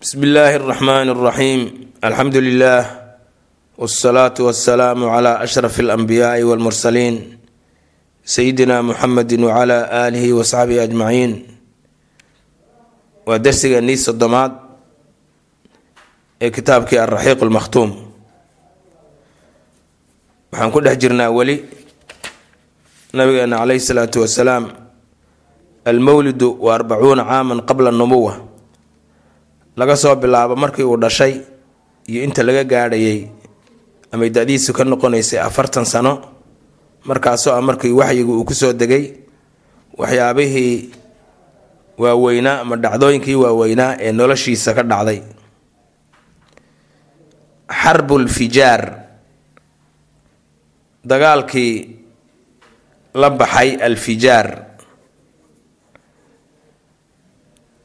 bsmi illaahi اraxmaan اraxiim alxamdu lilah wاsalaatu wasalaamu cla ashraf اlanbiyaai wاlmursaliin sayidina muxamedi wcla aalihi wasaxbihi ajmaciin waa darsigeenii sodomaad ee kitaabkii alraxiiq lmakhtuum waxaan ku dhex jirnaa weli nabigeena caleyhi salaatu wasalaam almowlidu wa arbacuuna caaman qabla nubuwa laga soo bilaabo markii uu dhashay iyo inta laga gaadhayay amay da-diisu ka noqonaysay afartan sano markaasoo ah markii waxyigu uu ku soo degay waxyaabihii waaweynaa ama dhacdooyinkii waaweynaa ee noloshiisa ka dhacday. Xarbulfijaar dagaalkii la baxay alfijaar.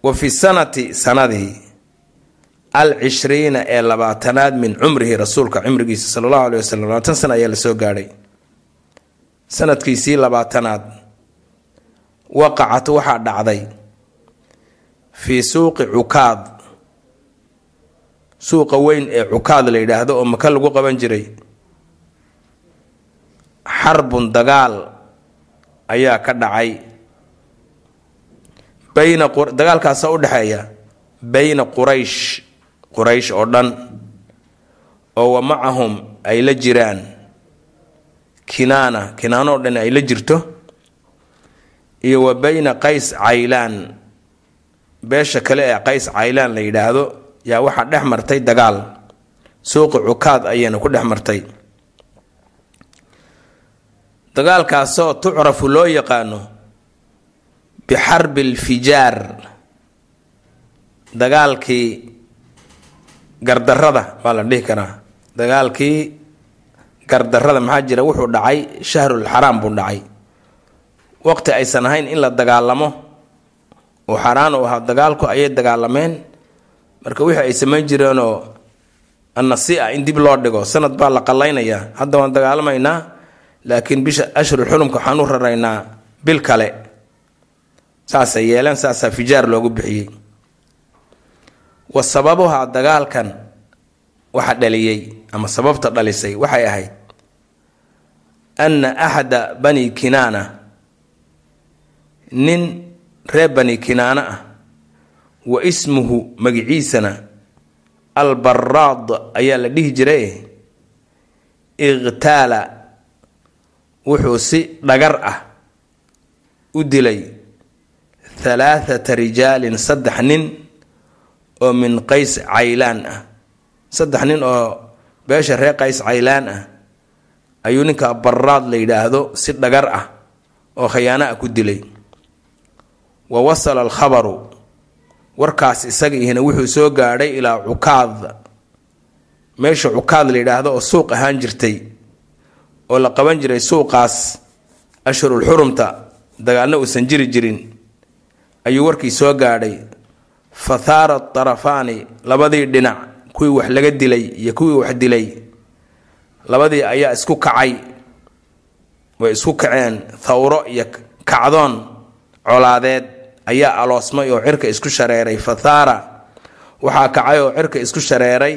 Wa fi sanati sanadii al cishriina ee labaatanaad min cumrihi rasuulka cumrigiisa sala allahu aleyh wasalam labaatan sana ayaa la soo gaadhay. Sanadkiisii labaatanaad waqacat waxaa dhacday fii suuqi cukaad. Suuqa weyn ee cukaad la yidhaahdo oo maka lagu qaban jiray. Xarbun dagaal ayaa ka dhacay bayna dagaalkaasa u dhexeeya bayna quraysh quraysh oo dhan oo wa macahum ay la jiraan kinaana. Kinaano oo dhan ay la jirto iyo wa bayna qays caylaan. Beesha kale ee qays caylaan la yidhaahdo yaa waxaa dhex martay dagaal. Suuqi cukaad ayayna ku dhex martay. Dagaalkaasoo tucrafu loo yaqaano bixarbi alfijaar dagaalkii gardarada waa la dhihi karaa. Dagaalkii gardarada maxaa jira? Wuxuu dhacay shahrul xaraam buu dhacay. Waqti aysan ahayn in la dagaalamo. Oo xaraan u ahaa dagaalku ayay dagaalameen. Marka wixii ay samayn jireenoo annasi-a in dib loo dhigo. Sanad baa la qallaynayaa. Hadda waan dagaalamaynaa laakiin bisha ashhurul xurumka waxaan u raraynaa bil kale. Saasay yeeleen saasaa fijaar loogu bixiyey wa sababuhaa dagaalkan waxa dhaliyey ama sababta dhalisay waxay ahayd anna axada bani kinaana nin reer bani kinaana ah wa ismuhu magiciisana albaraad ayaa la dhihi jiray iqtaala wuxuu si dhagar ah u dilay halaathata rijaalin saddex nin oo min qays caylaan ah. Saddex nin oo beesha reer qays caylaan ah ayuu ninka baraad la yidhaahdo si dhagar ah oo khayaano ah ku dilay. Wa wasala alkhabaru warkaas isaga ihina wuxuu soo gaadhay ilaa cukaad. Meesha cukaad la yidhaahdo oo suuq ahaan jirtay oo la qaban jiray suuqaas ashhurul xurumta dagaalna uusan jiri jirin ayuu warkii soo gaadhay fa thaara tarafaani labadii dhinac kuwii wax laga dilay iyo kuwii wax dilay labadii ayaa isku kacay. Way isku kaceen. Thawro iyo kacdoon colaadeed ayaa aloosmay oo cirka isku shareeray. Fa thaara waxaa kacay oo cirka isku shareeray.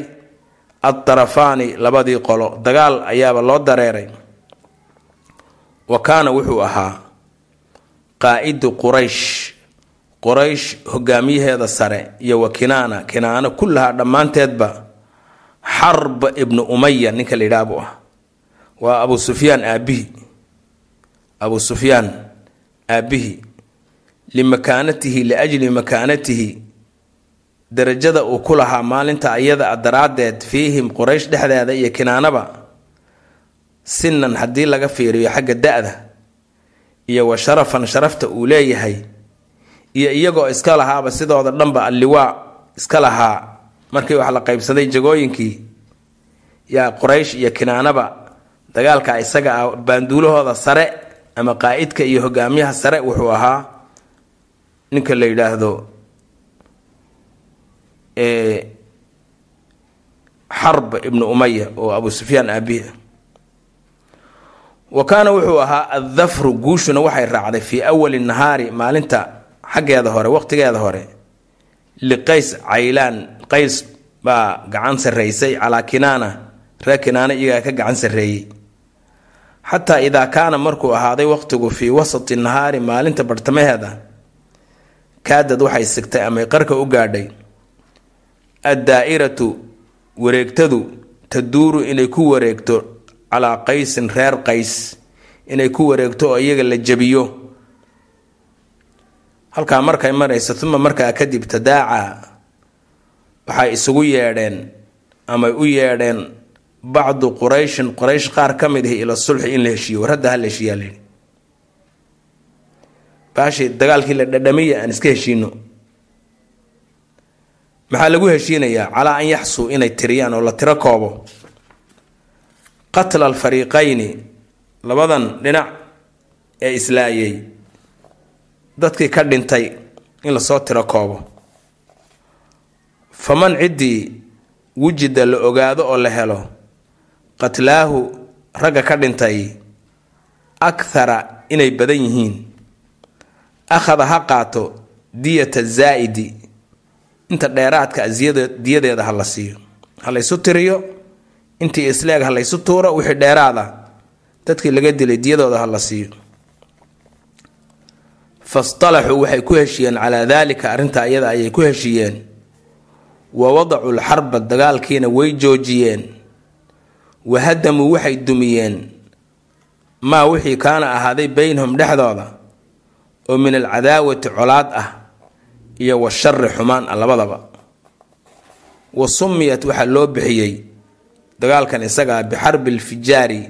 Adtarafaani labadii qolo. Dagaal ayaaba loo dareeray. Wa kaana wuxuu ahaa qaa-idu quraysh quraysh hogaamiyaheeda sare iyo wa kinaana kinaano kullahaa dhammaanteedba xarb ibnu umaya ninka la yidhaha buu ah waa abu sufyaan aabihi abu sufyaan aabihi limakaanatihi liajli makaanatihi darajada uu ku lahaa maalinta ayada a daraaddeed fiihim quraysh dhexdeeda iyo kinaanaba sinan haddii laga fiiriyo xagga da-da iyo wa sharafan sharafta uu leeyahay iyo iyagoo iska lahaaba sidooda dhanba alliwaa iska lahaa markii wax la qaybsaday jagooyinkii yaa quraysh iyo kinaanaba dagaalka isaga ah baanduulahooda sare ama qaa-idka iyo hogaamiyaha sare wuxuu ahaa ninka la yidhaahdo xarb ibnu umaya oo abu sufyaan aabihi wa kaana wuxuu ahaa addafru guushuna waxay raacday fii awali nahaari maalinta xaggeeda hore waqtigeeda hore liqays caylaan qays baa gacan sarraysay calaa kinaana reer kinaana iyagaa ka gacan sarreeyey. Xataa idaa kaana markuu ahaaday waqtigu fii wasati nahaari maalinta bartamaheeda kaadad waxay sigtay amay qarka u gaadhay. Addaa'iratu wareegtadu taduuru inay ku wareegto calaa qaysin reer qays inay ku wareegto oo iyaga la jabiyo halkaa markay marayso uma markaa kadib tadaacaa waxay isugu yeedheen amay u yeedheen bacdu qurayshin. Quraysh qaar ka mid ahi ila sulxi in la heshiiyo war hadda ha la heshiiyaa layidhi baashii dagaalkii la dhadhamiya aan iska heshiino maxaa lagu heshiinayaa? Calaa an yaxsuu inay tiriyaan oo la tiro koobo. Qatla alfariiqayni labadan dhinac ee islaayay dadkii ka dhintay in la soo tiro koobo. Faman ciddii wujida la ogaado oo la helo qatlaahu ragga ka dhintay akhara inay badan yihiin. Akhada ha qaato diyata zaa'idi inta dheeraadka diyadeeda ha la siiyo. Ha laysu tiriyo intii isleeg ha laysu tuuro wixii dheeraada dadkii laga dilay diyadooda ha la siiyo fastalaxuu waxay ku heshiiyeen calaa daalika arrintaa iyada ayay ku heshiiyeen wa wadacuu lxarba dagaalkiina way joojiyeen wa hadamuu waxay dumiyeen maa wixii kaana ahaaday beynahum dhexdooda oo min alcadaawati colaad ah iyo washari xumaan ah labadaba wa sumiyat waxaa loo bixiyey dagaalkan isagaa bixarbi lfijaari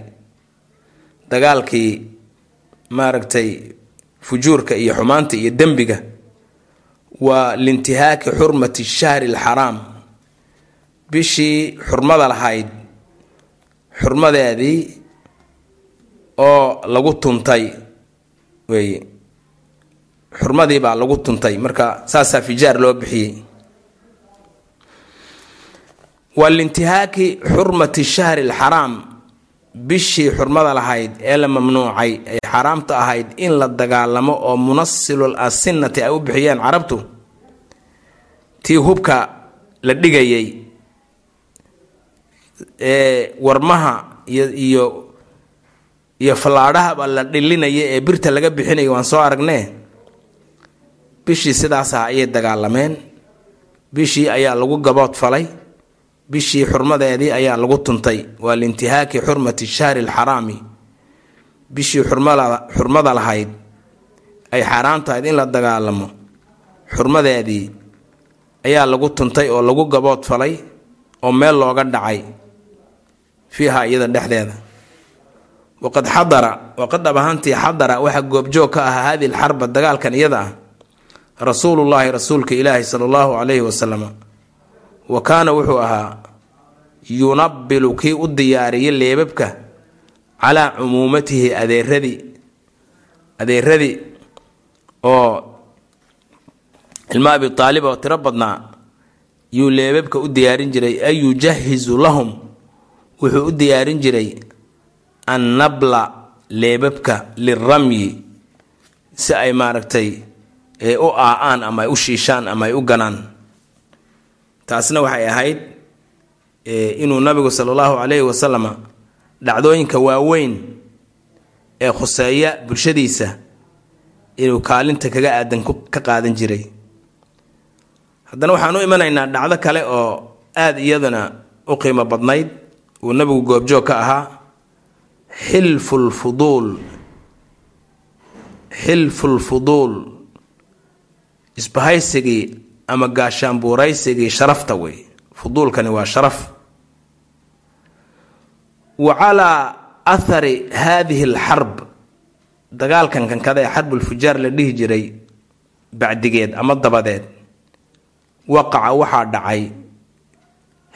dagaalkii maaragtay fujuurka iyo xumaanta iyo dembiga waa liintihaaki xurmati shahri alxaraam. Bishii xurmada lahayd xurmadeedii oo lagu tuntay weeye xurmadii baa lagu tuntay. Marka saasaa fijaar loo bixiyey. Waa liintihaaki xurmati shahri alxaraam bishii xurmada lahayd ee la mamnuucay ay xaaraamta ahayd in la dagaalamo oo munasilul asinati ay u bixiyeen carabtu. Tii hubka la dhigayay ee warmaha iyo iyo fallaadhahaba la dhilinaya ee birta laga bixinaya waan soo aragnee. Bishii sidaas ah ayay dagaalameen. Bishii ayaa lagu gabood falay bishii xurmadeedii ayaa lagu tuntay. Waa liintihaaki xurmati shahri alxaraami. Bishii xurmada lahayd ay xaaraam tahayd in la dagaalamo. Xurmadeedii ayaa lagu tuntay oo lagu gabood falay oo meel looga dhacay fiiha iyada dhexdeeda. Waqad xadara waqad dhab ahaantii xadara waxaa goobjoog ka ahaa hadihi alxarba dagaalkan iyada ah rasuulullaahi rasuulka ilaahi sala allahu calayhi wasalam wa kaana wuxuu ahaa yunabilu kii u diyaariyay leebabka calaa cumuumatihi adeeradii adeeradii oo ilma abi aalib oo tiro badnaa yuu leebabka u diyaarin jiray ay yujahizu lahum wuxuu u diyaarin jiray annabla leebabka liramyi si ay maaragtay u aa-aan ama ay u shiishaan ama ay u ganaan taasna waxay ahayd inuu nabigu sala allahu calayhi wasalama dhacdooyinka waaweyn ee khuseeya bulshadiisa inuu kaalinta kaga aadan ka qaadan jiray. Haddana waxaan u imanaynaa dhacdo kale oo aada iyadana u qiimo badnayd. Uu nabigu goobjoog ka ahaa xilfu lfuduul xilfu lfuduul isbahaysigii ama gaashaanbuuraysigii sharafta wey. Fuduulkani waa sharaf. Wa calaa athari haadihi alxarb. Dagaalkan kankada ee xarbulfujaar la dhihi jiray bacdigeed ama dabadeed waqaca waxaa dhacay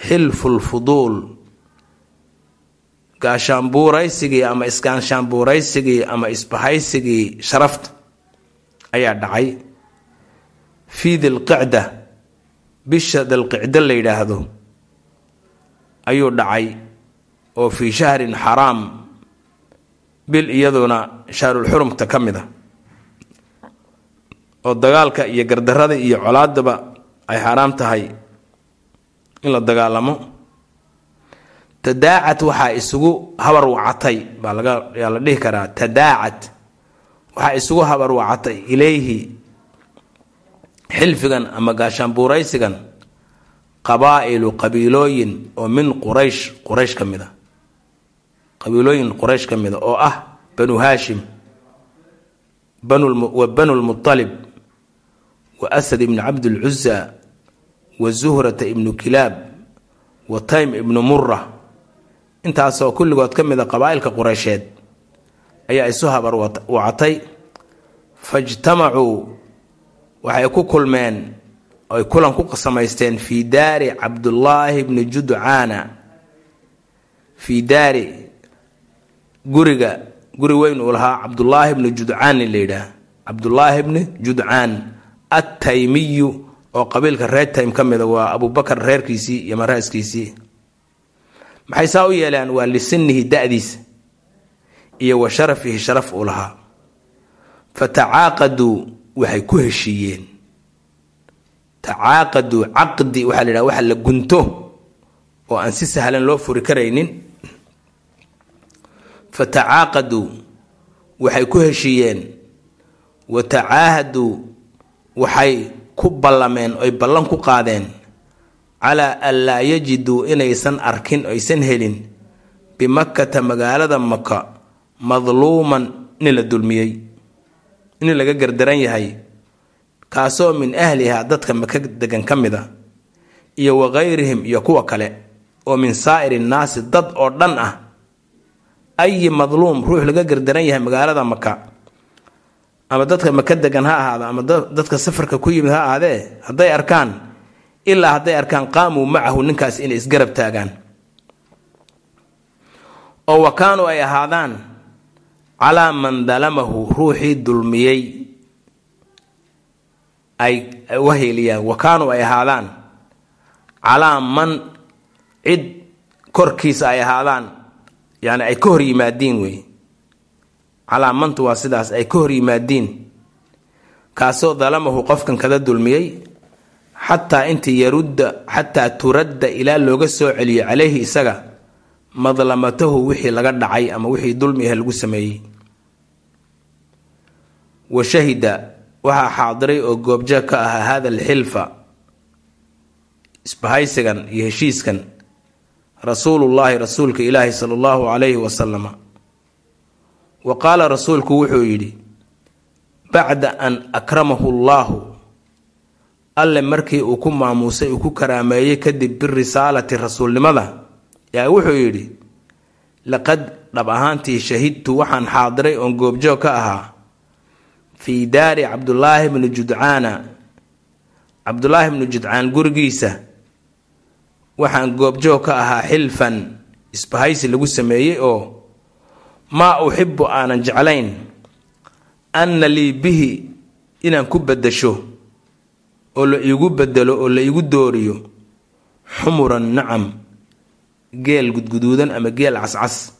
xilfu lfuduul gaashaanbuuraysigii ama isgaanshaanbuuraysigii ama isbahaysigii sharafta ayaa dhacay fii dilqicda bisha dilqicdo la yidhaahdo ayuu dhacay oo fii shahrin xaraam bil iyaduna shahrulxurumta ka mid a oo dagaalka iyo gardarada iyo colaadaba ay xaaraam tahay in la dagaalamo. Tadaacad waxaa isugu habar wacatay baa laga yaa la dhihi karaa tadaacad waxaa isugu habar wacatay ilayhi xilfigan ama gaashaanbuuraysigan qabaa'ilu qabiilooyin oo min quraysh quraysh ka mid a qabiilooyin quraysh ka mid a oo ah banu haashim wa banu lmualib wa asad ibnu cabdilcuza wa zuhrata ibnu kilaab wa taym ibnu mura intaasoo kulligood ka mid a qabaa'ilka qureysheed ayaa isu habar wacatay fajtamacuu waxay ku kulmeen oy kulan ku samaysteen fii daari cabdullaahi bni judcaana. Fii daari guriga guri weyn uu lahaa cabdullaahi bni judcaani la yidhaah. Cabdullaahi bni judcaan attaymiyu oo qabiilka reer taym ka mida waa abubakar reerkiisii iyo maraaskiisii. Maxay saa u yeeleen waa lisinihi da-diisa iyo wa sharafihi sharaf uu lahaa. Fa tacaaqaduu waxay ku heshiiyeen. Tacaaqaduu caqdi waxaa la yidhaha waxa la gunto oo aan si sahlan loo furi karaynin. Fa tacaaqaduu waxay ku heshiiyeen. Wa tacaahaduu waxay ku ballameen oy ballan ku qaadeen. Calaa an laa yajiduu inaysan arkin aysan helin. Bimakkata magaalada maka madluuman nin la dulmiyey nin laga gardaran yahay kaasoo min ahlihaa dadka maka degan ka mid a iyo wa kayrihim iyo kuwa kale oo min saa'iri nnaasi dad oo dhan ah. Ayi madluum ruux laga gardaran yahay magaalada maka ama dadka maka degan ha ahaado ama dadka safarka ku yimid ha ahaadee? Hadday arkaan ilaa hadday arkaan qaamuu macahu ninkaas inay isgarab taagaan. Oo wa kaanuu ay ahaadaan calaa man dalamahu ruuxii dulmiyey. Ay uga heeliyaan wa kaanuu ay ahaadaan. Calaa man cid korkiisa ay ahaadaan. Yacni ay ka hor yimaadiin wey. Calaa mantu waa sidaas ay ka hor yimaadiin kaasoo dalamahu qofkan kada dulmiyey xataa intii yarudda xataa turadda ilaa looga soo celiyo caleyhi isaga madlamatahu wixii laga dhacay ama wixii dulmi ah lagu sameeyey wa shahida waxaa xaadiray oo goobjeeg ka ahaa hada alxilfa isbahaysigan iyo heshiiskan rasuulullaahi rasuulka ilaahi sala allahu calayhi wasalama wa qaala rasuulku wuxuu yidhi bacda an akramahu llaahu alle markii uu ku maamuusay uu ku karaameeyey kadib birisaalati rasuulnimada yaa wuxuu yidhi laqad dhab ahaantii shahidtu waxaan xaadiray oon goobjoog ka ahaa fii daari cabdulaahi bni judcaana cabdulaahi bni judcaan gurigiisa waxaan goobjoog ka ahaa xilfan isbahaysi lagu sameeyey oo maa uxibu aanan jeclayn anna lii bihi inaan ku beddasho oo la iigu bedelo oo la iigu dooriyo xumuran nacam geel gudguduudan ama geel cascas.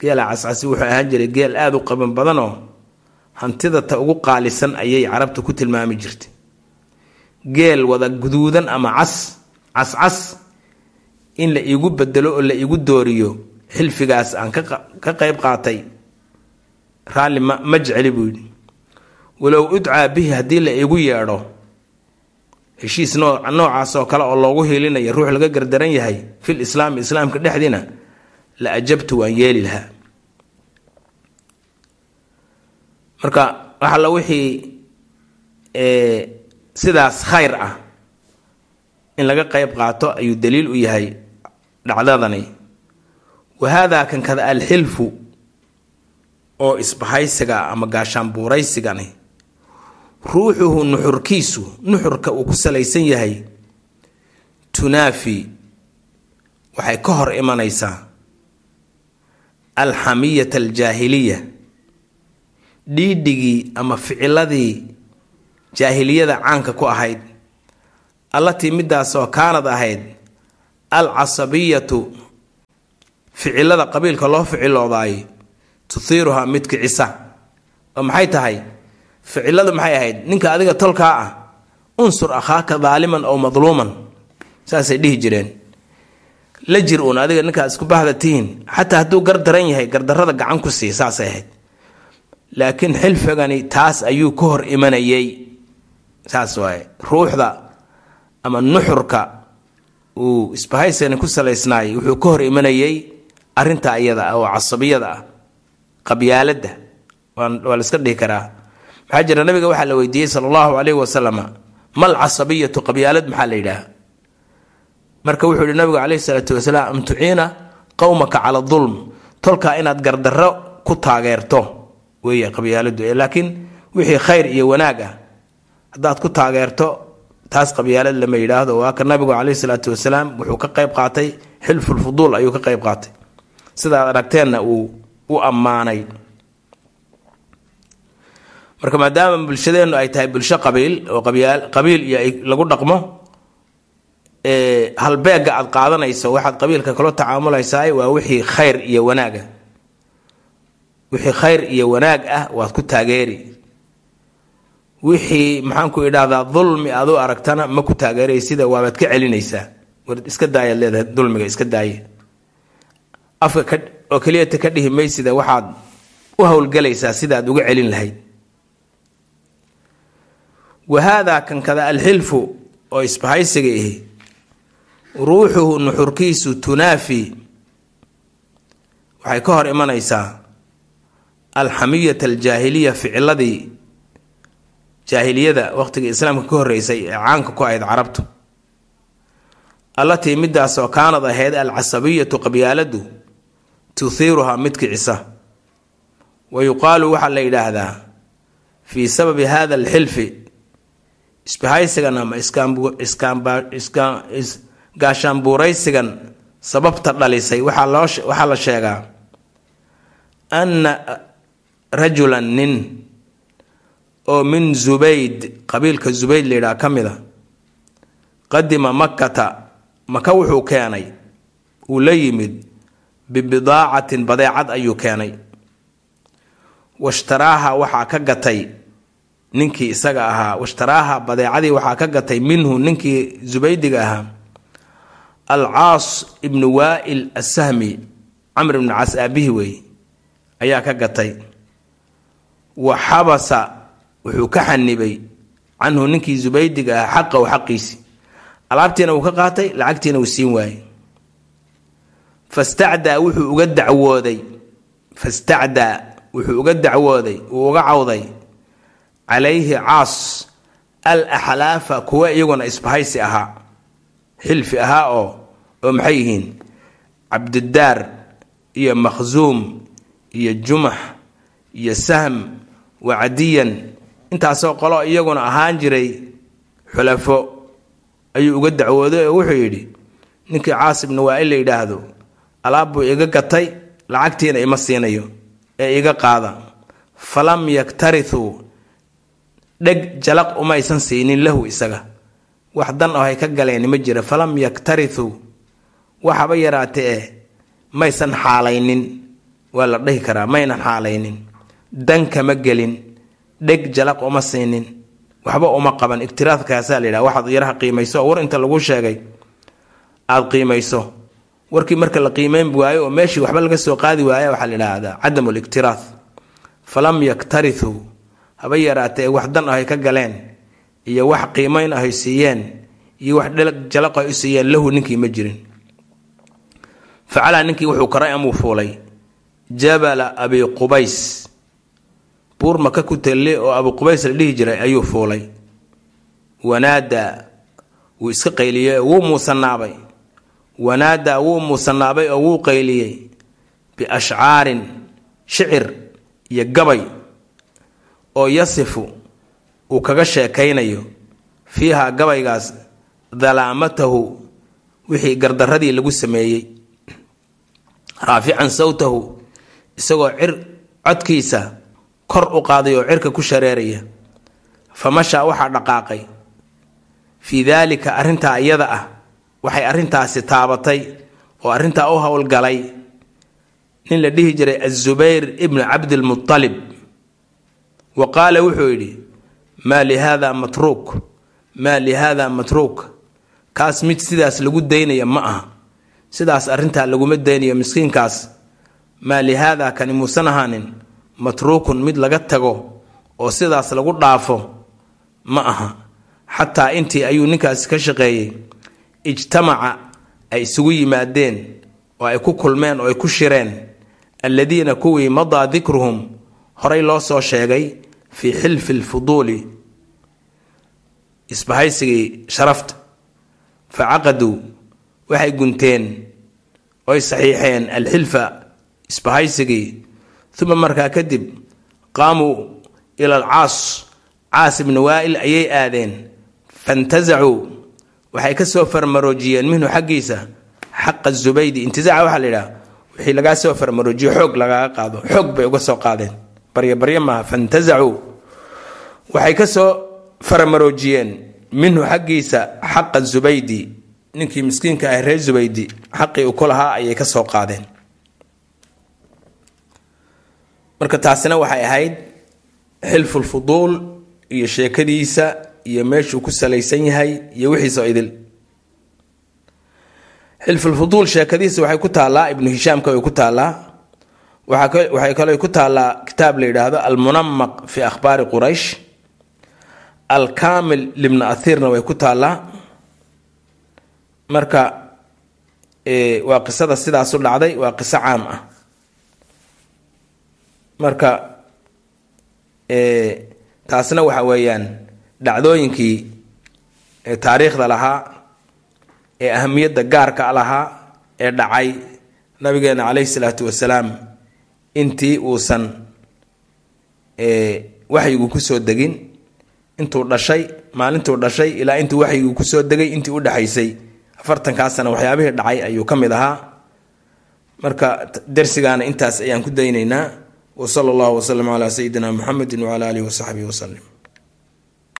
Geela cascasi wuxuu ahaan jiray geel aada u qaban badanoo hantida ta ugu qaalisan ayay carabta ku tilmaami jirtay. Geel wada guduudan ama cas cascas in la iigu bedelo oo la iigu dooriyo xilfigaas aan ka qayb qaatay. Raalli ma jecli buu yidhi. Walow udcaa bihi haddii la iigu yeedho heshiis noocaas oo kale oo loogu hiilinaya ruux laga gardaran yahay fil islaami islaamka dhexdiina la ajabtu waan yeeli lahaa marka wax alla wixii sidaas khayr ah. In laga qayb qaato ayuu daliil u yahay dhacdadani. Wa haadaa kan kada alxilfu oo isbahaysiga ama gaashaanbuuraysigani ruuxuhu nuxurkiisu nuxurka uu ku salaysan yahay tunaafi waxay ka hor imanaysaa alxamiyata aljaahiliya dhiidhigii ama ficiladii jaahiliyada caanka ku ahayd allatii midaasoo kaanad ahayd alcasabiyatu ficilada qabiilka loo ficiloodaay tuhiiruhaa mid kicisa oo maxay tahay? Ficiladu maxay ahayd? Ninka adiga tolkaa ah unsur akhaaka daaliman ow madluuman. Saasay dhihi jireen. La uun adiga ninkaa isku bahda tihiin. Xataa hadduu gardaran yahay gardarrada gacan ku sii saasay ahayd laakiin xilfigani taas ayuu ka hor imanayay. Saas waaye ruuxda ama nuxurka uu isbahaysigani ku salaysnaayay wuxuu ka hor imanayay arrintaa iyada ah oo casabiyada ah qabyaaladda. Waa la iska dhihi karaa. Maxaa jira nabiga waxaa la weydiiyey sala allahu calayhi wasalama mal casabiyatu qabyaalad? Maxaa la yidhaah marka wuxuu yihi nabigu calayhi salaatu wasalaam am tuciina qowmaka cala dulm tolkaa inaad gardarro ku taageerto weeye qabyaaladu laakiin wixii khayr iyo wanaag ah haddaad ku taageerto taas qabyaalad lama yidhaahdo. Waa ka nabigu calayhi salaatu wasalaam wuxuu ka qayb qaatay xilfulfuduul ayuu ka qayb qaatay. Sidaad aragteenna uu u ammaanay. Marka maadaama bulshadeennu ay tahay bulsho qabiil oo qabiil iyo lagu dhaqmo halbeega aad qaadanayso waxaad qabiilka kula tacaamulaysaa waa wixii khayr iyo wanaaga wixii khayr iyo wanaag ah waad ku taageeri. Wixii maxaanku idhahdaa dulmi aad u aragtana ma ku taageeray sida waabaad ka celinaysaa. War iska daayaad leedahay dulmiga iska daaye. Afka oo keliyata ka dhihi maysida waxaad u howlgelaysaa sidaad uga celin lahayd. Wahaadaa kankada alxilfu oo isbahaysiga ihi ruuxuhu nuxurkiisu tunaafi. Waxay ka hor imanaysaa alxamiyata aljaahiliya ficiladii jaahiliyada waqtiga islaamka ka horeysay ee caanka ku ahayd carabtu. Allatii midaasoo kaanad ahayd alcasabiyatu qabyaaladu tuhiiruhaa mid kicisa wa yuqaalu waxaa la yidhaahdaa fii sababi hada alxilfi isbahaysigan ama gaashaanbuuraysigan sababta dhalisay waxaa la sheegaa rajulan nin oo min zubayd qabiilka zubayd layidhaha ka mid a qadima makkata maka wuxuu keenay uu la yimid bibidaacatin badeecad ayuu keenay. Washtaraaha waxaa ka gatay ninkii isaga ahaa washtaraaha badeecadii waxaa ka gatay minhu ninkii zubaydiga ahaa alcaas ibnu waa'il assahmi camr ibnu cas aabihi wey ayaa ka gatay wa xabasa wuxuu ka xanibay canhu ninkii zubaydiga ahaa xaqahu xaqiisi. Alaabtiina uu ka qaatay lacagtiina uu siin waayey. Fastacdaa wuxuu uga dacwooday. Fastacdaa wuxuu uga dacwooday uu uga cawday. Calayhi caas al axlaafa kuwa iyaguna isbahaysi ahaa xilfi ahaa oo oo maxay yihiin? Cabdidaar iyo makhsuum iyo jumax iyo sahm wa cadiyan. Intaasoo qolo iyaguna ahaan jiray xulafo ayuu uga dacwooday oo wuxuu yidhi ninkii caas ibnu waa-il la yidhaahdo alaab buu iga gatay lacagtiina ima siinayo ee iga qaada falam yaktarithuu dheg jalaq umaysan siinin lahu isaga. Wax dan oo hay ka galeen ma jira. Falam yaktarithuu waxaba yaraate eh maysan xaalaynin. Waa la dhihi karaa maynan xaalaynin dan kama gelin dheg jalaq uma siinin waxba uma qaban. Igtiraadkaasaa la yidhaha waxaad yaraha qiimayso oo war inta lagu sheegay aada qiimayso. Warkii marka la qiimeyn waayo oo meeshii waxba laga soo qaadi waaya waxaa la yidhaahdaa cadamu liktiraad falam yaktarithuu haba yaraatee wax dan ahay ka galeen iyo wax qiimeyn ahay siiyeen iyo wax jalaq ay u siiyeen lahu ninkii ma jirin. Facalaa ninkii wuxuu koray amuu fuulay. Jabala abi qubays buur maka ku talle oo abu qubays la dhihi jiray ayuu fuulay. Wanaadaa wuu iska qayliyey oo wuu muusanaabay wanaadaa wuu muusanaabay oo wuu qayliyey biashcaarin shicir iyo gabay oo yasifu uu kaga sheekaynayo. Fiiha gabaygaas dalaamatahu wixii gardaradii lagu sameeyey. Raafican sawtahu isagoo cir codkiisa kor u qaaday oo cirka ku shareeraya. Fa mashaa waxaa dhaqaaqay. Fii daalika arrintaa iyada ah waxay arrintaasi taabatay oo arrintaa u howlgalay. Nin la dhihi jiray azubayr ibnu cabdilmutalib wa qaala wuxuu yidhi maa lihaada matruuk? Maa lihaada matruuk? Kaas mid sidaas lagu daynaya ma aha. Sidaas arrintaa laguma daynayo miskiinkaas. Maa lihaada kani muusan ahaanin matruukun mid laga tago oo sidaas lagu dhaafo ma aha. Xataa intii ayuu ninkaasi ka shaqeeyey. Ijtamaca ay isugu yimaadeen oo ay ku kulmeen oo ay ku shireen. Alladiina kuwii madaa dikruhum horay loo soo sheegay fii xilfi lfuduuli isbahaysigii sharafta. Fa caqaduu waxay gunteen oy saxiixeen alxilfa isbahaysigii uma markaa kadib qaamuu ila alcaas caas ibni waa'il ayay aadeen fantasacuu waxay ka soo farmaroojiyeen minhu xaggiisa xaqa zubaydi. Intisaaca waxaa la yidhaha wixii lagaa soo farmaroojiyo xoog lagaaga qaado xoog bay uga soo qaadeen. Baryo baryo maaha fantasacuu waxay ka soo faramaroojiyeen minhu xaggiisa xaqa zubaydi. Ninkii miskiinka ah reer zubaydi xaqii uu ku lahaa ayay ka soo qaadeen marka taasina waxay ahayd xilfulfuduul iyo sheekadiisa iyo meeshuu ku salaysan yahay iyo wixiisoo idil. Xilfulfuduul sheekadiisa waxay ku taallaa ibnu hishaamka way ku taallaa. Waxay kaloo ku taallaa kitaab la yidhaahdo almunamaq fi akhbaari quraysh. Alkaamil libna athiirna way ku taallaa. Marka waa qisada sidaasu dhacday waa qiso caam ah marka taasna waxa weeyaan dhacdooyinkii taariikhda lahaa ee ahamiyadda gaarka lahaa ee dhacay nabigeena caleyhi salaatu wasalaam intii uusan waxyigu ku soo degin intuu dhashay maalintuu dhashay ilaa intuu waxyigu ku soo degay intii u dhexaysay afartankaasana waxyaabihii dhacay ayuu ka mid ahaa. Marka darsigaana intaas ayaan ku daynaynaa wsala allahu waslama calaa sayidina muxamedi wcala alihi wasaxbihi wasalim